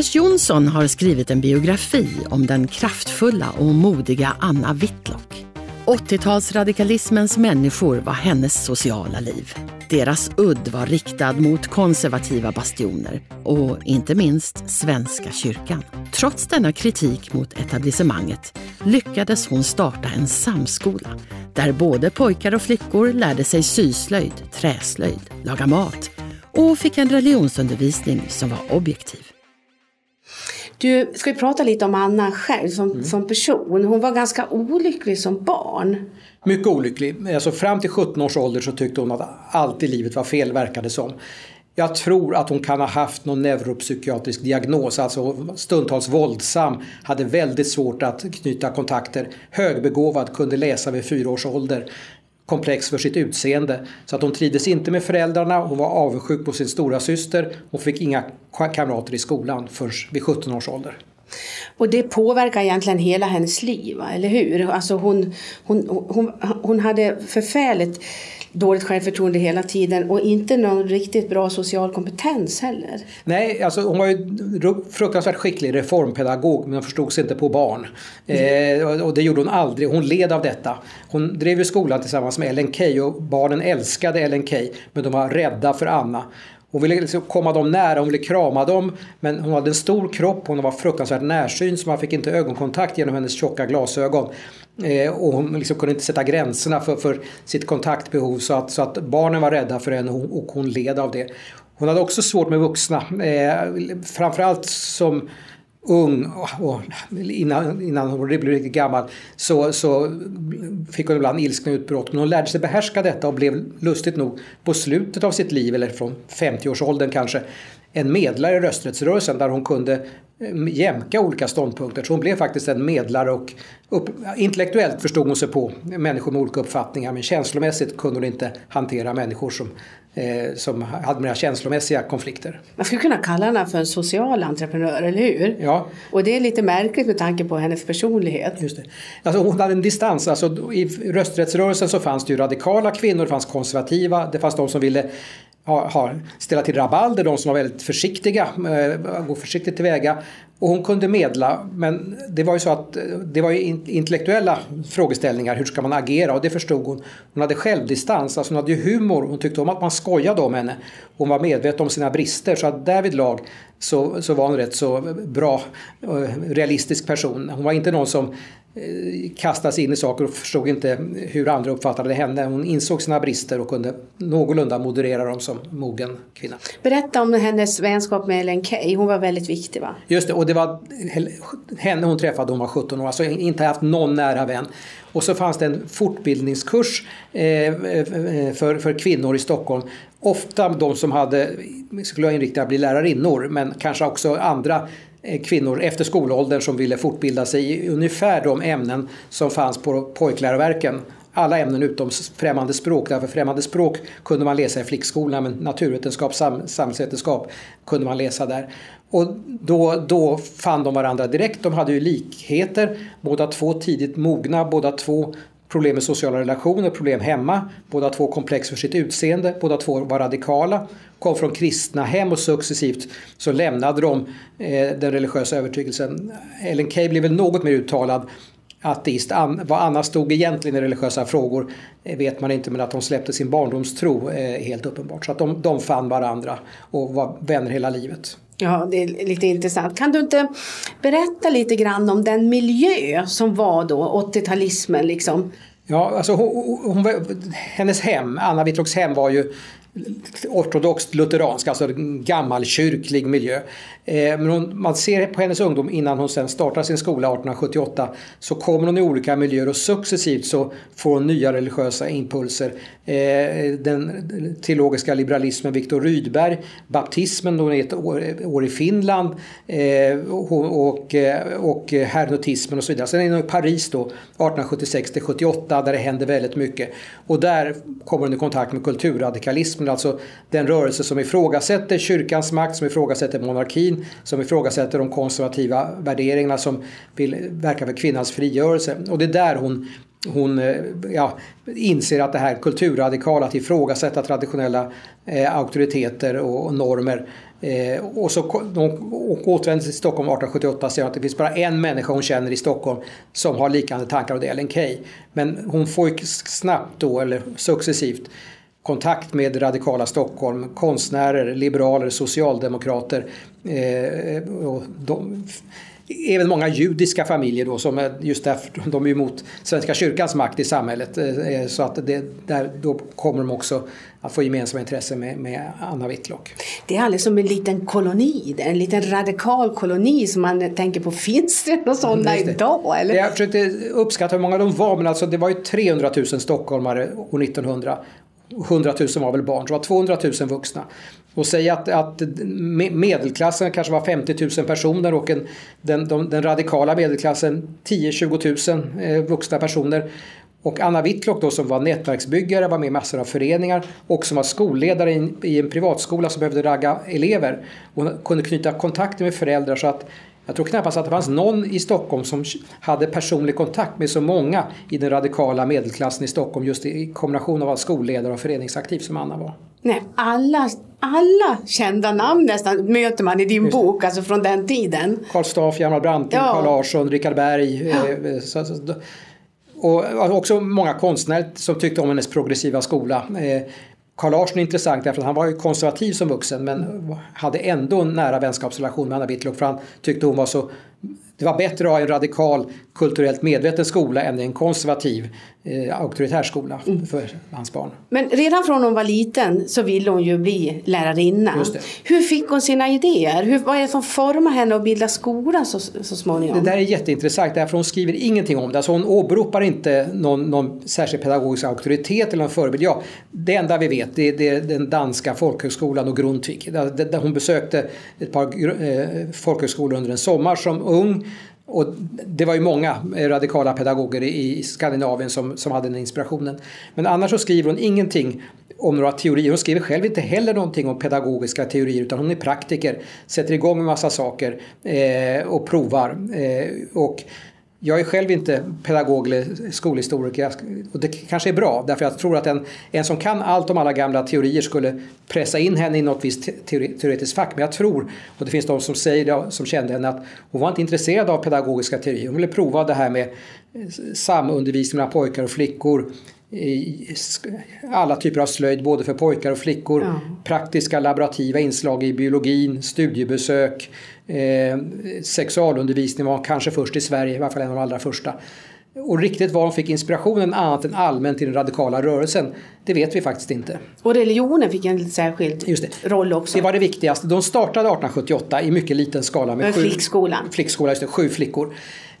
Anders Jonsson har skrivit en biografi om den kraftfulla och modiga Anna Whitlock. 80-talsradikalismens människor var hennes sociala liv. Deras udd var riktad mot konservativa bastioner och inte minst Svenska kyrkan. Trots denna kritik mot etablissemanget lyckades hon starta en samskola där både pojkar och flickor lärde sig syslöjd, träslöjd, laga mat och fick en religionsundervisning som var objektiv. Du, ska vi prata lite om Anna själv som, mm. som person? Hon var ganska olycklig som barn. Mycket olycklig. Alltså fram till 17 års ålder så tyckte hon att allt i livet var fel verkade som. Jag tror att hon kan ha haft någon neuropsykiatrisk diagnos, alltså stundtals våldsam, hade väldigt svårt att knyta kontakter, högbegåvad, kunde läsa vid fyra års ålder komplex för sitt utseende. Så att hon trivdes inte med föräldrarna, hon var avundsjuk på sin stora syster och fick inga kamrater i skolan förrän vid 17 års ålder. Och det påverkar egentligen hela hennes liv, eller hur? Alltså hon, hon, hon, hon hade förfärligt dåligt självförtroende hela tiden och inte någon riktigt bra social kompetens heller. Nej, alltså hon var ju fruktansvärt skicklig reformpedagog men hon förstod sig inte på barn. Mm. Eh, och det gjorde hon aldrig. Hon led av detta. Hon drev ju skolan tillsammans med Ellen Key och barnen älskade Ellen Key men de var rädda för Anna. Hon ville liksom komma dem nära, hon ville krama dem. Men hon hade en stor kropp, hon var fruktansvärt närsynt så man fick inte ögonkontakt genom hennes tjocka glasögon. Eh, och hon liksom kunde inte sätta gränserna för, för sitt kontaktbehov så att, så att barnen var rädda för henne och hon led av det. Hon hade också svårt med vuxna. Eh, framförallt som ung och innan, innan hon blev riktigt gammal så, så fick hon ibland ilskna utbrott. Men hon lärde sig behärska detta och blev lustigt nog på slutet av sitt liv, eller från 50-årsåldern kanske, en medlare i rösträttsrörelsen där hon kunde eh, jämka olika ståndpunkter. Så hon blev faktiskt en medlare och upp, intellektuellt förstod hon sig på människor med olika uppfattningar men känslomässigt kunde hon inte hantera människor som, eh, som hade mer känslomässiga konflikter. Man skulle kunna kalla henne för en social entreprenör, eller hur? Ja. Och det är lite märkligt med tanke på hennes personlighet. Just det. Alltså hon hade en distans. Alltså, I rösträttsrörelsen så fanns det ju radikala kvinnor, det fanns konservativa, det fanns de som ville har, ställa till rabalder, de som var väldigt försiktiga, eh, går försiktigt tillväga. Och hon kunde medla, men det var ju så att eh, det var ju intellektuella frågeställningar, hur ska man agera? Och det förstod hon. Hon hade självdistans, alltså hon hade ju humor, hon tyckte om att man skojade om henne. Hon var medveten om sina brister, så att därvidlag så, så var hon rätt så bra, eh, realistisk person. Hon var inte någon som kastas in i saker och förstod inte hur andra uppfattade henne. Hon insåg sina brister och kunde någorlunda moderera dem som mogen kvinna. Berätta om hennes vänskap med Ellen Key. Hon var väldigt viktig va? Just det, och det var henne hon träffade hon var 17 år, alltså inte haft någon nära vän. Och så fanns det en fortbildningskurs eh, eh, för, för kvinnor i Stockholm. Ofta de som hade, skulle jag inrikta bli lärarinnor, men kanske också andra Eh, Eh, kvinnor efter skolåldern som ville fortbilda sig i ungefär de ämnen som fanns på pojkläroverken. Alla ämnen utom främmande språk, därför främmande språk kunde man läsa i flickskolan men naturvetenskap, sam, samhällsvetenskap kunde man läsa där. Och då, då fann de varandra direkt, de hade ju likheter, båda två tidigt mogna, båda två problem med sociala relationer, problem hemma. Båda två komplex för sitt utseende, båda två var radikala, kom från kristna hem och successivt så lämnade de eh, den religiösa övertygelsen. Ellen Key blev väl något mer uttalad ateist. Vad Anna stod egentligen i religiösa frågor eh, vet man inte men att hon släppte sin barndomstro är eh, helt uppenbart. Så att de, de fann varandra och var vänner hela livet. Ja, det är lite intressant. Kan du inte berätta lite grann om den miljö som var då, 80-talismen liksom? Ja, alltså hon, hon, hennes hem, Anna Wittrocks hem var ju ortodoxt lutheransk, alltså gammalkyrklig miljö. Eh, men hon, man ser på hennes ungdom innan hon sen startar sin skola 1878 så kommer hon i olika miljöer och successivt så får hon nya religiösa impulser. Eh, den teologiska liberalismen, Viktor Rydberg, baptismen, då hon är ett år, i Finland eh, och, och, och hernotismen och så vidare. Sen är hon i Paris då 1876 till 78 där det händer väldigt mycket. Och där kommer hon i kontakt med kulturradikalismen, alltså den rörelse som ifrågasätter kyrkans makt, som ifrågasätter monarkin, som ifrågasätter de konservativa värderingarna som vill verka för kvinnans frigörelse. Och det är där hon hon eh, ja, inser att det här kulturradikala, att ifrågasätta traditionella eh, auktoriteter och, normer. Eh, och så och återvänder till Stockholm 1878 och säger att det finns bara en människa hon känner i Stockholm som har liknande tankar och det är Ellen Key. Men hon får ju snabbt då, eller successivt, kontakt med radikala Stockholm, konstnärer, liberaler, socialdemokrater. Eh, och de, även många judiska familjer då som är just därför de är emot Svenska kyrkans makt i samhället. Eh, så att det, där, då kommer de också att få gemensamma intressen med, med Anna Whitlock. Det är alldeles som en liten koloni, en liten radikal koloni som man tänker på, finns det några sådana mm, idag? Eller? Jag försökte uppskatta hur många de var men alltså det var ju 300 000 stockholmare år 1900 100 000 var väl barn, så det var 200 000 vuxna. Och säg att, att medelklassen kanske var 50 000 personer och en, den, de, den radikala medelklassen 10-20 000 eh, vuxna personer. Och Anna Whitlock då som var nätverksbyggare, var med i massor av föreningar och som var skolledare i en, i en privatskola som behövde ragga elever. Hon kunde knyta kontakter med föräldrar så att jag tror knappast att det fanns någon i Stockholm som hade personlig kontakt med så många i den radikala medelklassen i Stockholm just i kombination av att skolledare och föreningsaktiv som Anna var. Nej, alla, alla kända namn nästan möter man i din just bok, alltså från den tiden. Karl Staff, Hjalmar Branting, ja. Carl Larsson, Richard Berg. Ja. Eh, så, så, och också många konstnärer som tyckte om hennes progressiva skola. Eh, Carl Larsson är intressant därför att han var ju konservativ som vuxen men hade ändå en nära vänskapsrelation med Anna Whitlock för han tyckte hon var så det var bättre att ha en radikal kulturellt medveten skola än en konservativ eh, auktoritär skola mm. för hans barn. Men redan från hon var liten så ville hon ju bli lärarinna. Hur fick hon sina idéer? Hur, vad är det som formade henne att bilda skola så, så småningom? Det där är jätteintressant därför hon skriver ingenting om det. Alltså hon åberopar inte någon, någon särskild pedagogisk auktoritet eller någon förebild. Ja, det enda vi vet det är, det är den danska folkhögskolan och Grundtvig. Där, där hon besökte ett par eh, folkhögskolor under en sommar som ung och det var ju många eh, radikala pedagoger i Skandinavien som, som hade den inspirationen. Men annars så skriver hon ingenting om några teorier. Hon skriver själv inte heller någonting om pedagogiska teorier utan hon är praktiker, sätter igång en massa saker eh, och provar. Eh, och jag är själv inte pedagog eller skolhistoriker och det kanske är bra därför jag tror att en, en som kan allt om alla gamla teorier skulle pressa in henne i något visst teoretiskt fack. Men jag tror, och det finns de som säger det, som kände henne att hon var inte intresserad av pedagogiska teorier. Hon ville prova det här med samundervisning mellan pojkar och flickor alla typer av slöjd både för pojkar och flickor. Ja. Praktiska laborativa inslag i biologin, studiebesök, eh, sexualundervisning var kanske först i Sverige, i alla fall en av de allra första. Och riktigt var de fick inspirationen annat än allmänt i den radikala rörelsen, det vet vi faktiskt inte. Och religionen fick en särskild roll också. Det var det viktigaste. De startade 1878 i mycket liten skala med, sju, flickskolan. Flickskola, just det, sju flickor.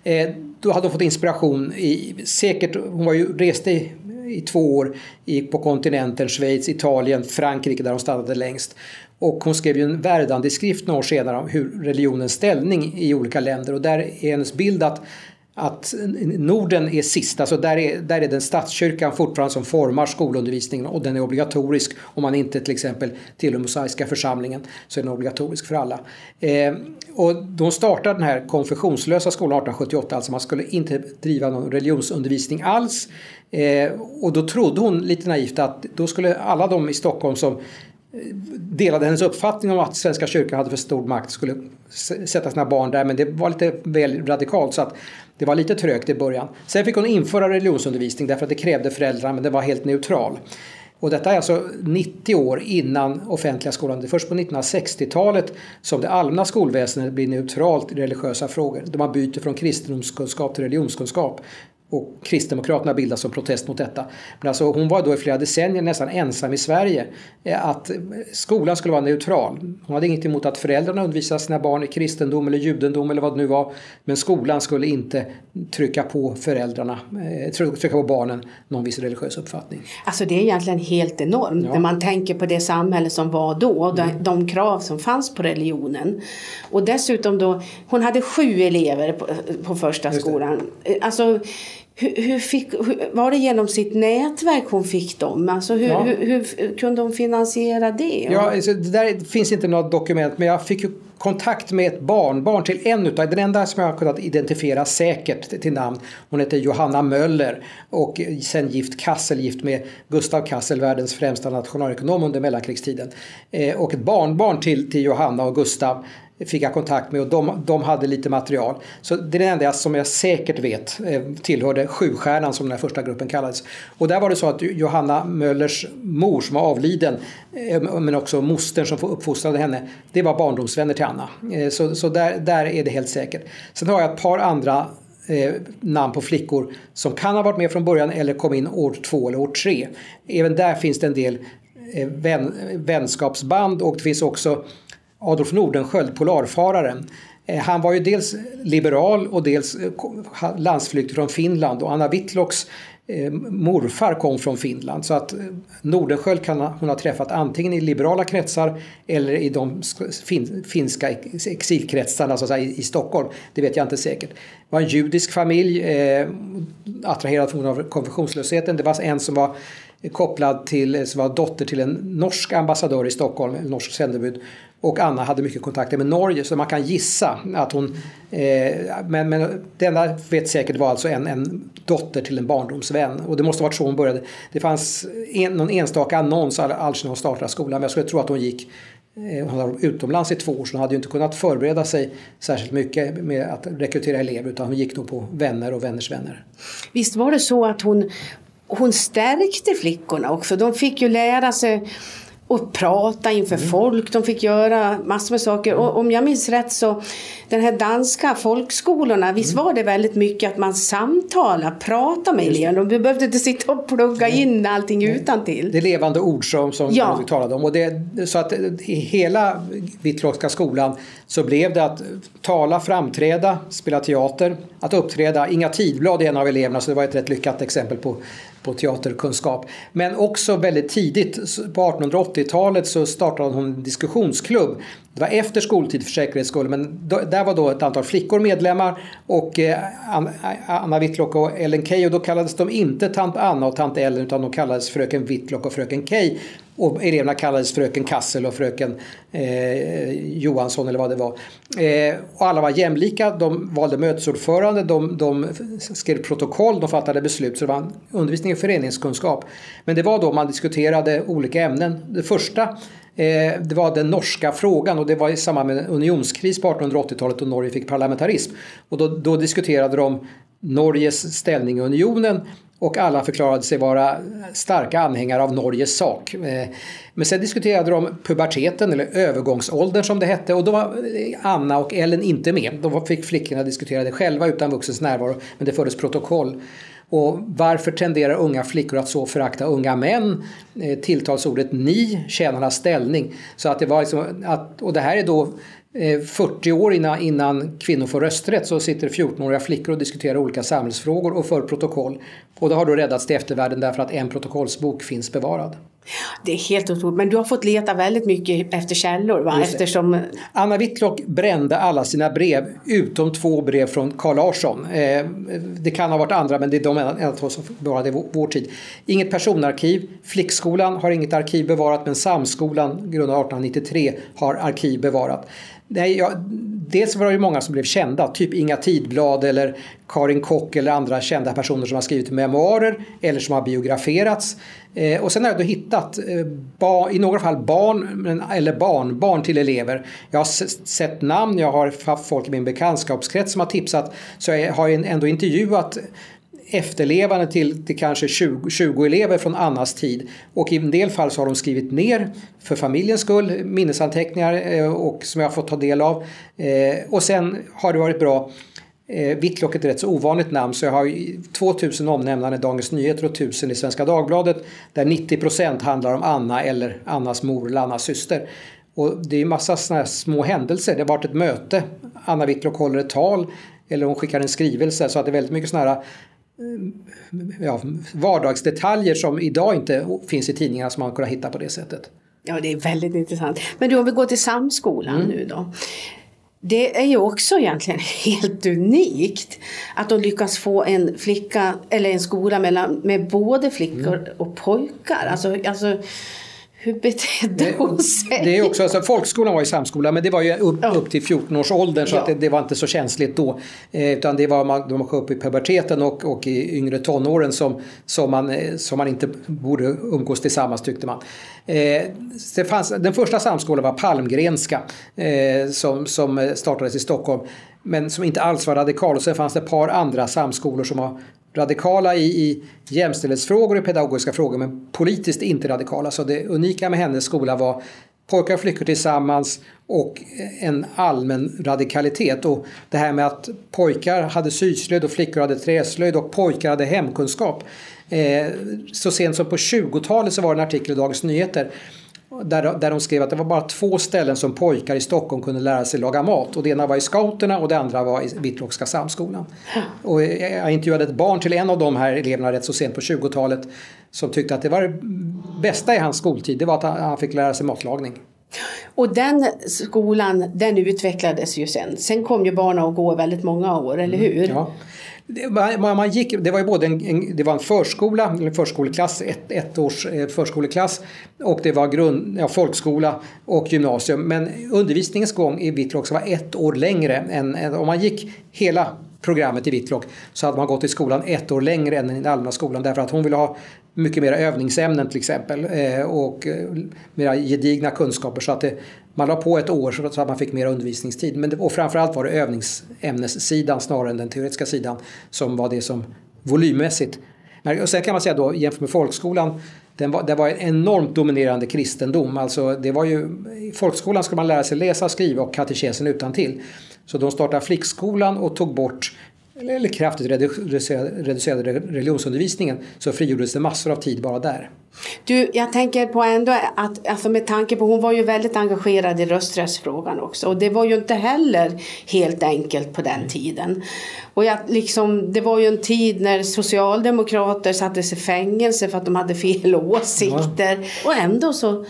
Eh, då hade hon fått inspiration i, säkert, hon var ju, reste i, i två år i, på kontinenten, Schweiz, Italien, Frankrike där hon stannade längst. Och hon skrev ju en Verdandi-skrift några år senare om hur religionens ställning i olika länder och där är hennes bild att att Norden är sist, alltså där är, där är den statskyrkan fortfarande som formar skolundervisningen och den är obligatorisk om man inte till exempel tillhör mosaiska församlingen så är den obligatorisk för alla. Eh, och de startade den här konfessionslösa skolan 1878, alltså man skulle inte driva någon religionsundervisning alls. Eh, och då trodde hon lite naivt att då skulle alla de i Stockholm som delade hennes uppfattning om att Svenska kyrkan hade för stor makt skulle sätta sina barn där men det var lite väl radikalt så att det var lite trögt i början. Sen fick hon införa religionsundervisning därför att det krävde föräldrar men det var helt neutral. Och detta är alltså 90 år innan offentliga skolan. Det är först på 1960-talet som det allmänna skolväsendet blir neutralt i religiösa frågor. Då man byter från kristendomskunskap till religionskunskap och Kristdemokraterna bildas som protest mot detta. Men alltså hon var då i flera decennier nästan ensam i Sverige eh, att skolan skulle vara neutral. Hon hade inget emot att föräldrarna undervisade sina barn i kristendom eller judendom eller vad det nu var. Men skolan skulle inte trycka på föräldrarna, eh, trycka på barnen någon viss religiös uppfattning. Alltså det är egentligen helt enormt ja. när man tänker på det samhälle som var då och de, mm. de krav som fanns på religionen. Och dessutom då, hon hade sju elever på, på första skolan. Alltså hur, hur fick, hur, var det genom sitt nätverk hon fick dem? Alltså hur, ja. hur, kunde hon finansiera det? Ja, alltså, det där finns inte något dokument men jag fick ju kontakt med ett barnbarn till en utav, den enda som jag har kunnat identifiera säkert till namn. Hon heter Johanna Möller och sen gift Kassel, gift med Gustav Kassel, världens främsta nationalekonom under mellankrigstiden. Eh, och ett barnbarn till, till Johanna och Gustav fick jag kontakt med och de, de hade lite material. Så det är det enda som jag säkert vet eh, tillhörde Sjustjärnan som den här första gruppen kallades. Och där var det så att Johanna Möllers mor som var avliden eh, men också mostern som uppfostrade henne det var barndomsvänner till Anna. Eh, så, så där, där är det helt säkert. Sen har jag ett par andra eh, namn på flickor som kan ha varit med från början eller kom in år två eller år tre. Även där finns det en del eh, vän, vänskapsband och det finns också Adolf Nordenskjöld, polarfararen. Eh, han var ju dels liberal och dels eh, landsflykt från Finland och Anna Whitlocks eh, morfar kom från Finland. Så att Nordenskjöld kan hon ha träffat antingen i liberala kretsar eller i de finska exilkretsarna så att säga, i Stockholm. Det vet jag inte säkert. Det var en judisk familj, eh, attraherad från konfessionslösheten. Det var en som var kopplad till, som var dotter till en norsk ambassadör i Stockholm, en norsk sändebud. Och Anna hade mycket kontakter med Norge så man kan gissa att hon... Eh, men, men det enda vet säkert var alltså en, en dotter till en barndomsvän. Och det måste ha varit så hon började. Det fanns en, någon enstaka annons alls när hon startade skolan men jag skulle tro att hon gick eh, hon var utomlands i två år så hon hade ju inte kunnat förbereda sig särskilt mycket med att rekrytera elever utan hon gick nog på vänner och vänners vänner. Visst var det så att hon, hon stärkte flickorna också? De fick ju lära sig och prata inför mm. folk. De fick göra massor med saker. Och om jag minns rätt så den här danska folkskolorna, visst mm. var det väldigt mycket att man samtalade, pratade med eleverna. De behövde inte sitta och plugga mm. in allting mm. utan till. Det är levande ord som, som ja. vi talade om. Och det, så att i hela Hvitlockska skolan så blev det att tala, framträda, spela teater, att uppträda. Inga tidblad är en av eleverna så det var ett rätt lyckat exempel på på teaterkunskap. Men också väldigt tidigt, på 1880-talet så startade hon en diskussionsklubb. Det var efter skoltid för säkerhets skull men där var då ett antal flickor medlemmar och eh, Anna Whitlock och Ellen Key och då kallades de inte tant Anna och tant Ellen utan de kallades fröken Whitlock och fröken Key. Och eleverna kallades fröken Kassel och fröken eh, Johansson eller vad det var. Eh, och alla var jämlika, de valde mötesordförande, de, de skrev protokoll, de fattade beslut. Så det var undervisning i föreningskunskap. Men det var då man diskuterade olika ämnen. Det första Eh, det var den norska frågan och det var i samband med en unionskris på 1880-talet och Norge fick parlamentarism. Och då, då diskuterade de Norges ställning i unionen och alla förklarade sig vara starka anhängare av Norges sak. Eh, men sen diskuterade de puberteten eller övergångsåldern som det hette och då var eh, Anna och Ellen inte med. Då fick flickorna diskutera det själva utan vuxens närvaro men det fördes protokoll. Och varför tenderar unga flickor att så förakta unga män? Eh, Tilltalsordet ni, tjänarnas ställning. Så att det var liksom att, och det här är då eh, 40 år innan, innan kvinnor får rösträtt så sitter 14-åriga flickor och diskuterar olika samhällsfrågor och för protokoll. Och det har då räddats till eftervärlden därför att en protokollsbok finns bevarad. Det är helt otroligt. Men du har fått leta väldigt mycket efter källor va? Eftersom... Anna Whitlock brände alla sina brev utom två brev från Carl Larsson. Eh, det kan ha varit andra men det är de enda två som bevarade i vår tid. Inget personarkiv. Flickskolan har inget arkiv bevarat men Samskolan grundad 1893 har arkiv bevarat. Nej, ja, dels var det ju många som blev kända, typ Inga Tidblad eller Karin Kock eller andra kända personer som har skrivit memoarer eller som har biograferats. Eh, och sen har jag då hittat eh, ba, i några fall barn eller barnbarn till elever. Jag har sett namn, jag har haft folk i min bekantskapskrets som har tipsat. Så jag har ändå intervjuat efterlevande till, till kanske 20, 20 elever från Annas tid. Och i en del fall så har de skrivit ner för familjens skull minnesanteckningar eh, och som jag har fått ta del av. Eh, och sen har det varit bra Eh, Whitlock är ett rätt så ovanligt namn så jag har 2000 omnämnanden i Dagens Nyheter och 1000 i Svenska Dagbladet där 90% handlar om Anna eller Annas mor eller Annas syster. Och det är massa såna här små händelser. Det har varit ett möte, Anna Whitlock håller ett tal eller hon skickar en skrivelse så att det är väldigt mycket sådana här ja, vardagsdetaljer som idag inte finns i tidningarna som man kunnat hitta på det sättet. Ja, det är väldigt intressant. Men du, om vi går till Samskolan mm. nu då. Det är ju också egentligen helt unikt att de lyckas få en flicka eller en skola mellan, med både flickor mm. och pojkar. Alltså, alltså hur betedde hon sig? Det är också, alltså, folkskolan var ju samskola men det var ju upp, ja. upp till 14 års åldern så ja. att det, det, var inte så känsligt då. Eh, utan det var man, de upp i puberteten och, och i yngre tonåren som, som, man, eh, som man inte borde umgås tillsammans tyckte man. Eh, det fanns, den första samskolan var Palmgrenska eh, som, som startades i Stockholm men som inte alls var radikal. Och sen fanns det ett par andra samskolor som var radikala i, i jämställdhetsfrågor och pedagogiska frågor men politiskt inte radikala. Så det unika med hennes skola var pojkar och flickor tillsammans och en allmän radikalitet. Och det här med att pojkar hade syslöjd och flickor hade träslöjd och pojkar hade hemkunskap. Eh, så sent som på 20-talet så var det en artikel i Dagens Nyheter där, där de skrev att det var bara två ställen som pojkar i Stockholm kunde lära sig laga mat. Och det ena var i scouterna och det andra var i Vittlockska samskolan. Och jag intervjuade ett barn till en av de här eleverna rätt så sent på 20-talet som tyckte att det var det bästa i hans skoltid, det var att han fick lära sig matlagning. Och den skolan den utvecklades ju sen. Sen kom ju barnen att gå väldigt många år, eller mm, hur? Mm, ja. Man, man gick, det var ju både en, en, det var en förskola, en förskoleklass, ett, ett års eh, förskoleklass och det var grund, ja, folkskola och gymnasium. Men undervisningens gång i Whitlock var ett år längre än, än om man gick hela programmet i Whitlock så hade man gått i skolan ett år längre än i den allmänna skolan därför att hon ville ha mycket mer övningsämnen till exempel eh, och eh, mera gedigna kunskaper så att det, man la på ett år så att man fick mer undervisningstid. Men det, och framförallt var det övningsämnessidan snarare än den teoretiska sidan som var det som volymmässigt. Och sen kan man säga då jämfört med folkskolan den var, det var en enormt dominerande kristendom. Alltså det var ju, I folkskolan skulle man lära sig läsa, skriva och katekesen utan till. Så de startade flickskolan och tog bort eller kraftigt reducerade religionsundervisningen så frigjordes det massor av tid bara där. Du, jag tänker på ändå att alltså med tanke på hon var ju väldigt engagerad i rösträttsfrågan också och det var ju inte heller helt enkelt på den tiden. Och jag, liksom, det var ju en tid när socialdemokrater sattes i fängelse för att de hade fel åsikter ja. och ändå så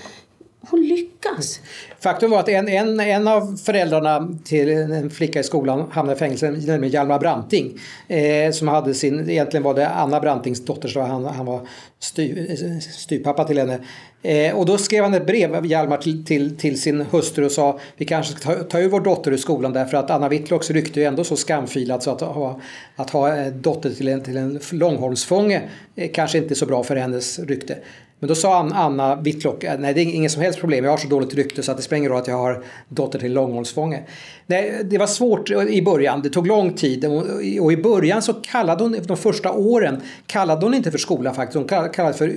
hon lyckas. Faktum var att en, en, en av föräldrarna till en flicka i skolan hamnade i fängelse, nämligen Hjalmar Branting. Eh, som hade sin, egentligen var det Anna Brantings dotter, så han, han var styr, eh, styrpappa till henne. Eh, och då skrev han ett brev, Hjalmar, till, till, till, sin hustru och sa vi kanske ska ta, ta ur vår dotter ur skolan därför att Anna Whitlocks rykte är ändå så skamfilat så att ha, att ha eh, dotter till en, till en Långholmsfånge eh, kanske inte är så bra för hennes rykte. Men då sa Anna Whitlock, eh, nej det är inget som helst problem, jag har så dåligt rykte så att det spelar ingen roll att jag har dotter till långhållsfånge. Nej, det var svårt i början, det tog lång tid och i början så kallade hon, de första åren, kallade hon inte för skola faktiskt, hon kallade för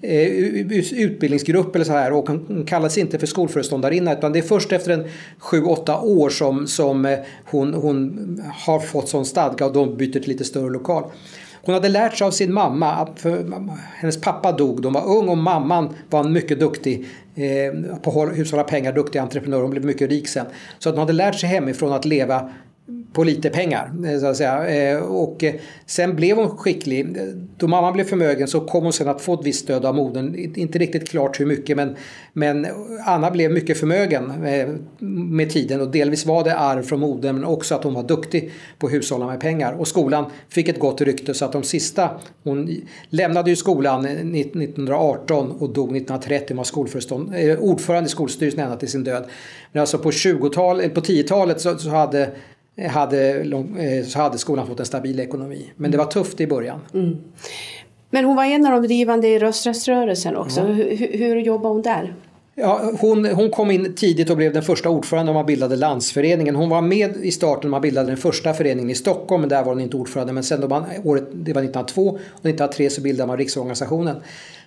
eh, utbildningsgrupp eller så här och hon kallades inte för skolföreståndarinna utan det är först efter en 7-8 år som, som eh, hon, hon har fått sån stadga och de byter till lite större lokal. Hon hade lärt sig av sin mamma, för hennes pappa dog, de var ung och mamman var en mycket duktig eh, på att hushålla pengar, duktig entreprenör, hon blev mycket rik sen. Så att hon hade lärt sig hemifrån att leva på lite pengar. Eh, så att säga. Eh, och eh, sen blev hon skicklig. Då mamman blev förmögen så kom hon sen att få ett visst stöd av modern. Inte riktigt klart hur mycket men, men Anna blev mycket förmögen med tiden och delvis var det arv från modern men också att hon var duktig på att hushålla med pengar. Och skolan fick ett gott rykte så att de sista, hon lämnade ju skolan 1918 och dog 1930 och var ordförande i skolstyrelsen ända till sin död. Men alltså på 20-talet, på 10-talet så, så hade hade, eh, så hade skolan fått en stabil ekonomi. Men det var tufft i början. Mm. Men hon var en av de drivande i rösträttsrörelsen också. Mm. Hur, hur jobbade hon där? Ja, hon, hon kom in tidigt och blev den första ordföranden när man bildade landsföreningen. Hon var med i starten när man bildade den första föreningen i Stockholm, men där var hon inte ordförande. Men sen då man, året, det var 1902 och 1903 så bildade man riksorganisationen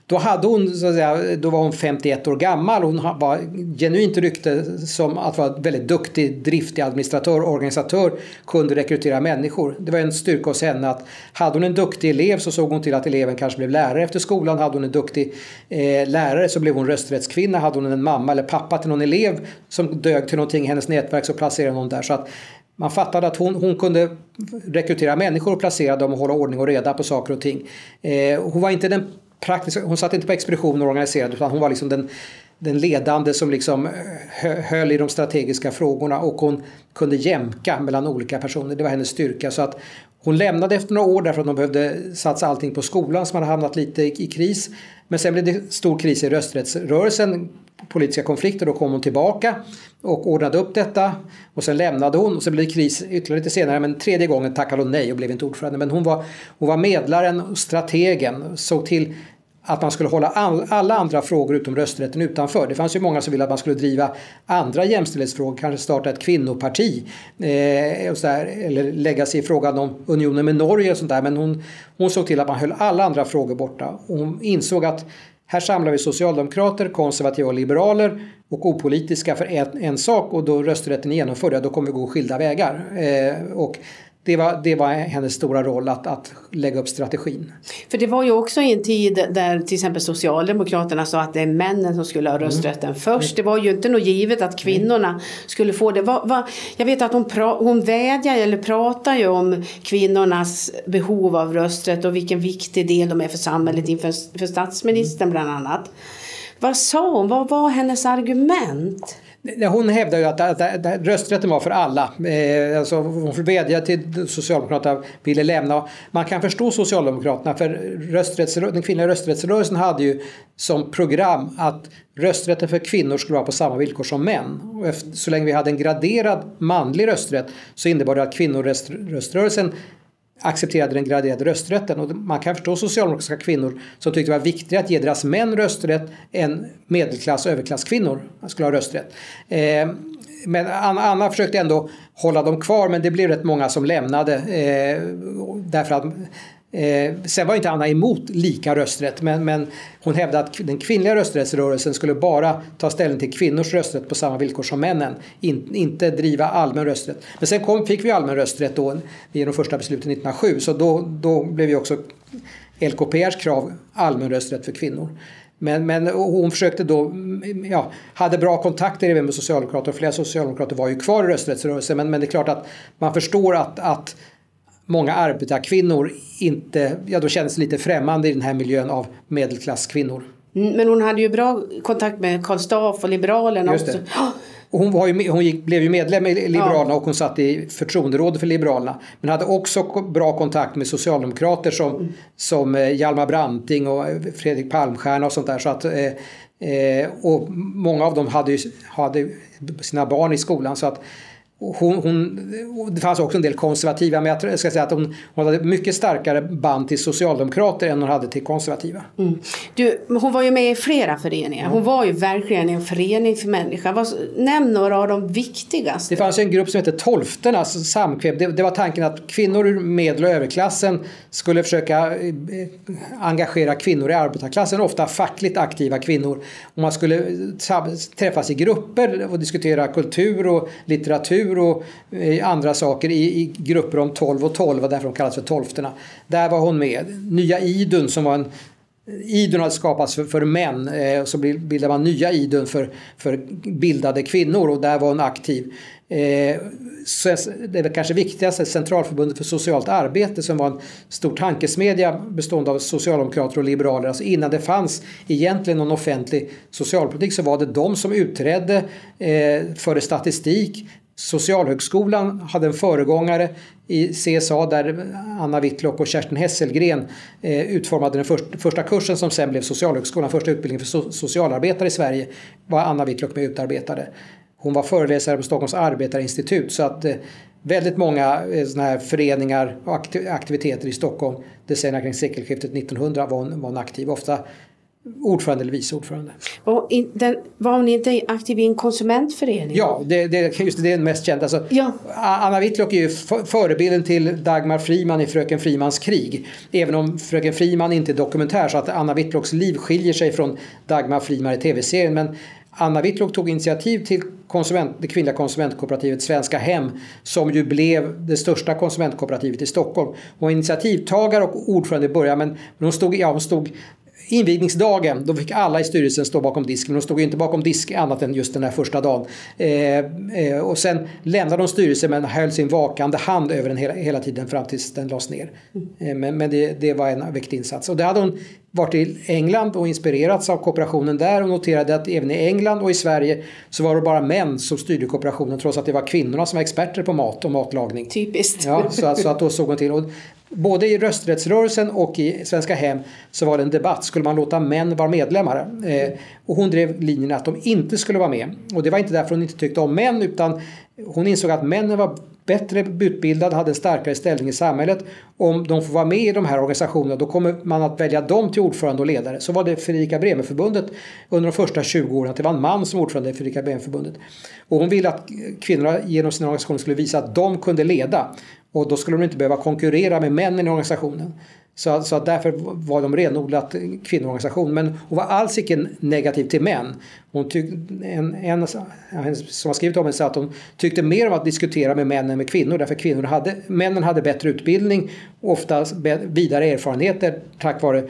då, hade hon, så att säga, då var hon 51 år gammal. Hon var genuint rykte som att vara väldigt duktig, driftig administratör, och organisatör, kunde rekrytera människor. Det var en styrka hos henne att hade hon en duktig elev så såg hon till att eleven kanske blev lärare efter skolan. Hade hon en duktig eh, lärare så blev hon rösträttskvinna. Hade hon en mamma eller pappa till någon elev som dög till någonting i hennes nätverk så placerade hon där. Så att man fattade att hon, hon kunde rekrytera människor och placera dem och hålla ordning och reda på saker och ting. Eh, hon var inte den praktiska, hon satt inte på expeditionen och organiserade utan hon var liksom den, den ledande som liksom eh, höll i de strategiska frågorna och hon kunde jämka mellan olika personer. Det var hennes styrka. Så att hon lämnade efter några år därför att de behövde satsa allting på skolan som hade hamnat lite i, i kris. Men sen blev det stor kris i rösträttsrörelsen, politiska konflikter. Då kom hon tillbaka och ordnade upp detta. Och sen lämnade hon och sen blev det kris ytterligare lite senare. Men tredje gången tackade hon nej och blev inte ordförande. Men hon var, hon var medlaren och strategen. Såg till att man skulle hålla all, alla andra frågor utom rösträtten utanför. Det fanns ju många som ville att man skulle driva andra jämställdhetsfrågor, kanske starta ett kvinnoparti eh, och så där, eller lägga sig i frågan om unionen med Norge och sånt där. Men hon, hon såg till att man höll alla andra frågor borta. Och hon insåg att här samlar vi socialdemokrater, konservativa och liberaler och opolitiska för en, en sak och då rösträtten är genomförd, då kommer vi gå skilda vägar. Eh, och det var, det var hennes stora roll att, att lägga upp strategin. För det var ju också i en tid där till exempel Socialdemokraterna sa att det är männen som skulle ha mm. rösträtten mm. först. Det var ju inte något givet att kvinnorna mm. skulle få det. Va, va, jag vet att hon, pra, hon vädjar eller pratar ju om kvinnornas behov av rösträtt och vilken viktig del de är för samhället inför för statsministern bland annat. Vad sa hon? Vad var hennes argument? Hon hävdar ju att, att, att, rösträtten var för alla. Eh, alltså hon vädjade till Socialdemokraterna ville lämna. Man kan förstå Socialdemokraterna för den kvinnliga rösträttsrörelsen hade ju som program att rösträtten för kvinnor skulle vara på samma villkor som män. Och efter, så länge vi hade en graderad manlig rösträtt så innebar det att kvinnoröströrelsen accepterade den graderade rösträtten. Och man kan förstå socialdemokratiska kvinnor som tyckte det var viktigare att ge deras män rösträtt än medelklass och överklasskvinnor skulle ha rösträtt. Eh, men Anna försökte ändå hålla dem kvar men det blev rätt många som lämnade eh, därför att Eh, sen var inte Anna emot lika rösträtt men, men hon hävdade att den kvinnliga rösträttsrörelsen skulle bara ta ställning till kvinnors rösträtt på samma villkor som männen. In, inte driva allmän rösträtt. Men sen kom, fick vi allmän rösträtt då genom första beslutet 1907 så då, då blev ju också LKPRs krav allmän rösträtt för kvinnor. Men, men hon försökte då, ja, hade bra kontakter även med socialdemokrater och flera socialdemokrater var ju kvar i rösträttsrörelsen men, men det är klart att man förstår att, att många arbetarkvinnor inte, ja då kändes lite främmande i den här miljön av medelklasskvinnor. Mm, men hon hade ju bra kontakt med Karl Staff och Liberalerna Just också. Och hon, var ju, hon gick, blev ju medlem i Liberalerna ja. och hon satt i förtroenderådet för Liberalerna. Men hade också bra kontakt med socialdemokrater som, mm. som eh, Hjalmar Branting och Fredrik Palmstierna och sånt där. Så att, eh, eh, och många av dem hade, ju, hade sina barn i skolan. så att hon, hon, det fanns också en del konservativa men jag ska säga att hon, hon hade mycket starkare band till socialdemokrater än hon hade till konservativa. Mm. Du, hon var ju med i flera föreningar. Hon var ju verkligen en förening för människan. Nämn några av de viktigaste. Det fanns en grupp som hette Tolfternas samkväm. Det, det, var tanken att kvinnor ur medel och överklassen skulle försöka eh, engagera kvinnor i arbetarklassen, ofta fackligt aktiva kvinnor. Och man skulle träffas i grupper och diskutera kultur och litteratur litteratur och eh, andra saker i, i, grupper om 12 och 12, och därför de kallas för tolfterna. Där var hon med. Nya Idun som var en eh, Idun hade skapats för, för män, eh, och så bildade man nya Idun för, för bildade kvinnor och där var hon aktiv. Eh, så det är kanske viktigaste, Centralförbundet för socialt arbete som var en stor tankesmedja bestående av socialdemokrater och liberaler. Alltså innan det fanns egentligen någon offentlig socialpolitik så var det de som utredde, eh, förde statistik, Socialhögskolan hade en föregångare i CSA där Anna Whitlock och Kerstin Hesselgren eh, utformade den första, kursen som sen blev Socialhögskolan, första utbildningen för socialarbetare i Sverige var Anna Whitlock med och utarbetade. Hon var föreläsare på Stockholms arbetarinstitut så att eh, väldigt många eh, såna här föreningar och aktiviteter i Stockholm decennierna kring sekelskiftet 1900 var hon, var hon aktiv. Ofta ordförande eller vice ordförande. Och in, den, var hon inte aktiv i en konsumentförening? Ja, det, det, just det är den mest kända. Alltså, Ja. Anna Whitlock är ju förebilden till Dagmar Friman i Fröken Frimans krig. Även om Fröken Friman inte är dokumentär så att Anna Whitlocks liv skiljer sig från Dagmar Friman i tv-serien. Men Anna Whitlock tog initiativ till konsument, det kvinnliga konsumentkooperativet Svenska Hem som ju blev det största konsumentkooperativet i Stockholm. Hon var initiativtagare och ordförande i början men hon stod, ja, hon stod invigningsdagen, då fick alla i styrelsen stå bakom disken. Men de stod ju inte bakom disk annat än just den här första dagen. Eh, eh, och sen lämnade de styrelsen men höll sin vakande hand över den hela, hela tiden fram tills den lades ner. Eh, men men det, det var en viktig insats. Och det hade hon varit i England och inspirerats av kooperationen där och noterade att även i England och i Sverige så var det bara män som styrde kooperationen trots att det var kvinnorna som var experter på mat och matlagning. Typiskt. Ja, så, att- så att då såg hon till. Och både i rösträttsrörelsen och i Svenska Hem så var det en debatt. Skulle man låta män vara medlemmar? Eh, och hon drev linjen att de inte skulle vara med. Och det var inte därför hon inte tyckte om män utan hon insåg att männen var bättre utbildade, hade en starkare ställning i samhället. Om de får vara med i de här organisationerna då kommer man att välja dem till ordförande och ledare. Så var det Fredrika Bremerförbundet under de första 20 åren att det var en man som ordförande i Fredrika Bremerförbundet. Och hon ville att kvinnorna genom sina organisationer skulle visa att de kunde leda. Och då skulle de inte behöva konkurrera med männen i organisationen. Så, så därför var de renodlat kvinnoorganisation. Men hon var alls icke negativ till män. Hon tyck, en, en en som har skrivit om henne sa att hon tyckte mer om att diskutera med män än med kvinnor. Därför kvinnor hade, männen hade bättre utbildning och ofta vidare erfarenheter tack vare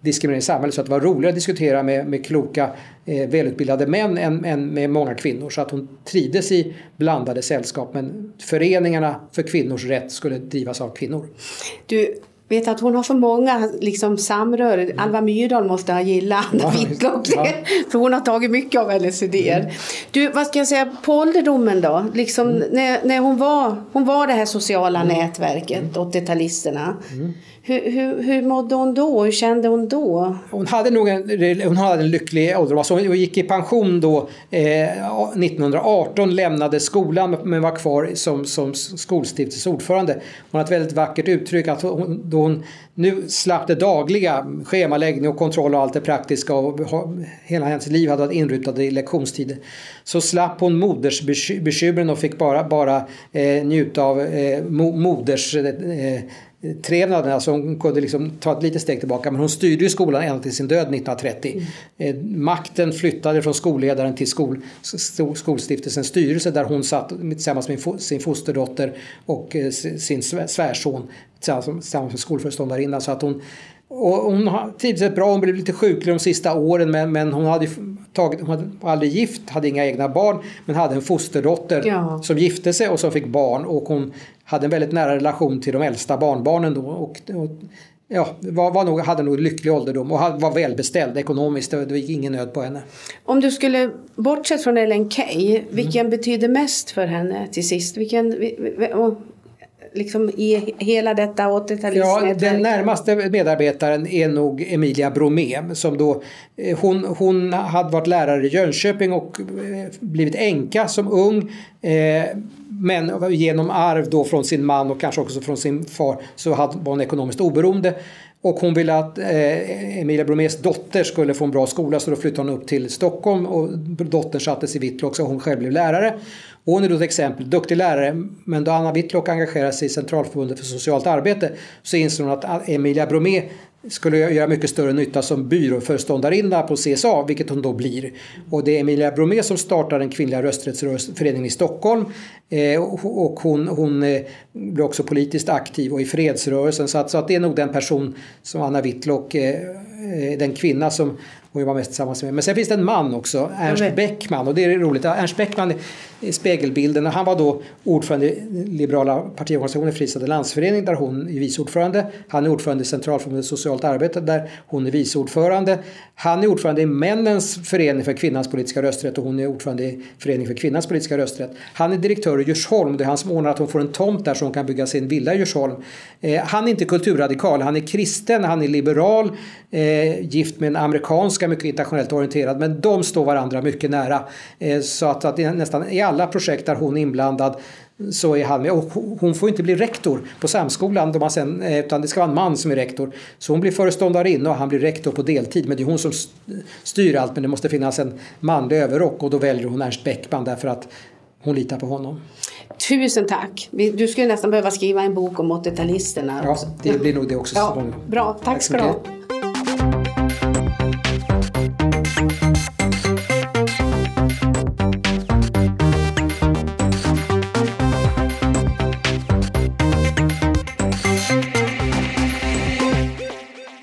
diskriminering i samhället. Så att det var roligare att diskutera med, med kloka, eh, välutbildade män än, än med många kvinnor. Så att hon trivdes i blandade sällskap. Men föreningarna för kvinnors rätt skulle drivas av kvinnor. Du vet att hon har så många liksom, samröre. Alva Myrdal måste ha gillat Anna Whitlock. ja. Mm. För hon har tagit mycket av hennes idéer. Du, vad ska jag säga, på ålderdomen då? Liksom, Mm. när, när hon, var, hon var det här sociala nätverket, 80-talisterna. Hur, hur, hur mådde hon då? Hur kände hon då? Hon hade nog en, hon hade en lycklig ålderdom. Alltså hon gick i pension då eh, 1918, lämnade skolan men var kvar som, som skolstiftelsens ordförande. Hon har ett väldigt vackert uttryck att hon, då hon nu slapp det dagliga, schemaläggning och kontroll och allt det praktiska och ha- hela hennes liv hade varit inrutat i lektionstider. Så slapp hon modersbekymren och fick bara, bara eh, njuta av eh, mo, moders eh, trevnaden, alltså hon kunde liksom ta ett litet steg tillbaka men hon styrde ju skolan ända till sin död 1930. Eh, makten flyttade från skolledaren till skol, sk- skolstiftelsens styrelse där hon satt tillsammans med sin fosterdotter och eh, sin svär- svärson tillsammans med skolföreståndarinnan. Så att hon, och hon har trivts rätt bra, hon blev lite sjuklig de sista åren men, men hon hade tagit, hon var aldrig gift, hade inga egna barn men hade en fosterdotter Ja. som gifte sig och som fick barn och hon hade en väldigt nära relation till de äldsta barnbarnen då. Och, och, ja, var, var nog, hade nog lycklig ålderdom och var välbeställd ekonomiskt. Det, det gick ingen nöd på henne. Om du skulle, bortsett från Ellen Key, Mm. vilken betyder mest för henne till sist? Vilken, liksom i hela detta 80-talistnätverk? den närmaste medarbetaren är nog Emilia Bromé som då eh, hon, hon hade varit lärare i Jönköping och eh, blivit änka som ung. Eh, men genom arv då från sin man och kanske också från sin far så hade, var hon ekonomiskt oberoende. Och hon ville att eh, Emilia Bromés dotter skulle få en bra skola så då flyttade hon upp till Stockholm och dottern sattes i Whitlock så hon själv blev lärare. Och hon är då ett exempel, duktig lärare men då Anna Whitlock engagerade sig i Centralförbundet för socialt arbete så insåg hon att Emilia Bromé skulle göra mycket större nytta som byråföreståndarinna på CSA, vilket hon då blir. Och det är Emilia Bromé som startar den kvinnliga rösträttsföreningen i Stockholm. Eh, och hon, hon eh, blir också politiskt aktiv och i fredsrörelsen. Så att, så att det är nog den person som Anna Whitlock, eh, eh den kvinna som hon var mest tillsammans med. Men sen finns det en man också, Ernst. Beckman. Och det är roligt. Ernst Beckman är spegelbilden. Han var då ordförande i liberala partiorganisationen Fristad landsförening där hon är vice ordförande. Han är ordförande i Centralförbundet socialt arbete där hon är vice ordförande. Han är ordförande i Männens förening för kvinnans politiska rösträtt och hon är ordförande i Föreningen för kvinnans politiska rösträtt. Han är direktör i Djursholm. Det är han som ordnar att hon får en tomt där så hon kan bygga sin villa i Djursholm. Eh, han är inte kulturradikal. Han är kristen, han är liberal, eh, gift med en amerikanska, mycket internationellt orienterad. Men de står varandra mycket nära. Eh, så att, att nästan i alla projekt där hon är inblandad så är han med. Och hon får inte bli rektor på Samskolan de sen, eh, utan det ska vara en man som är rektor. Så hon blir föreståndarinna och han blir rektor på deltid. Men det är hon som styr allt men det måste finnas en manlig överrock och då väljer hon Ernst Beckman därför att hon litar på honom. Tusen tack! Du skulle nästan behöva skriva en bok om 80-talisterna. Ja, det blir nog det också. Ja, bra, tack, tack ska du ha.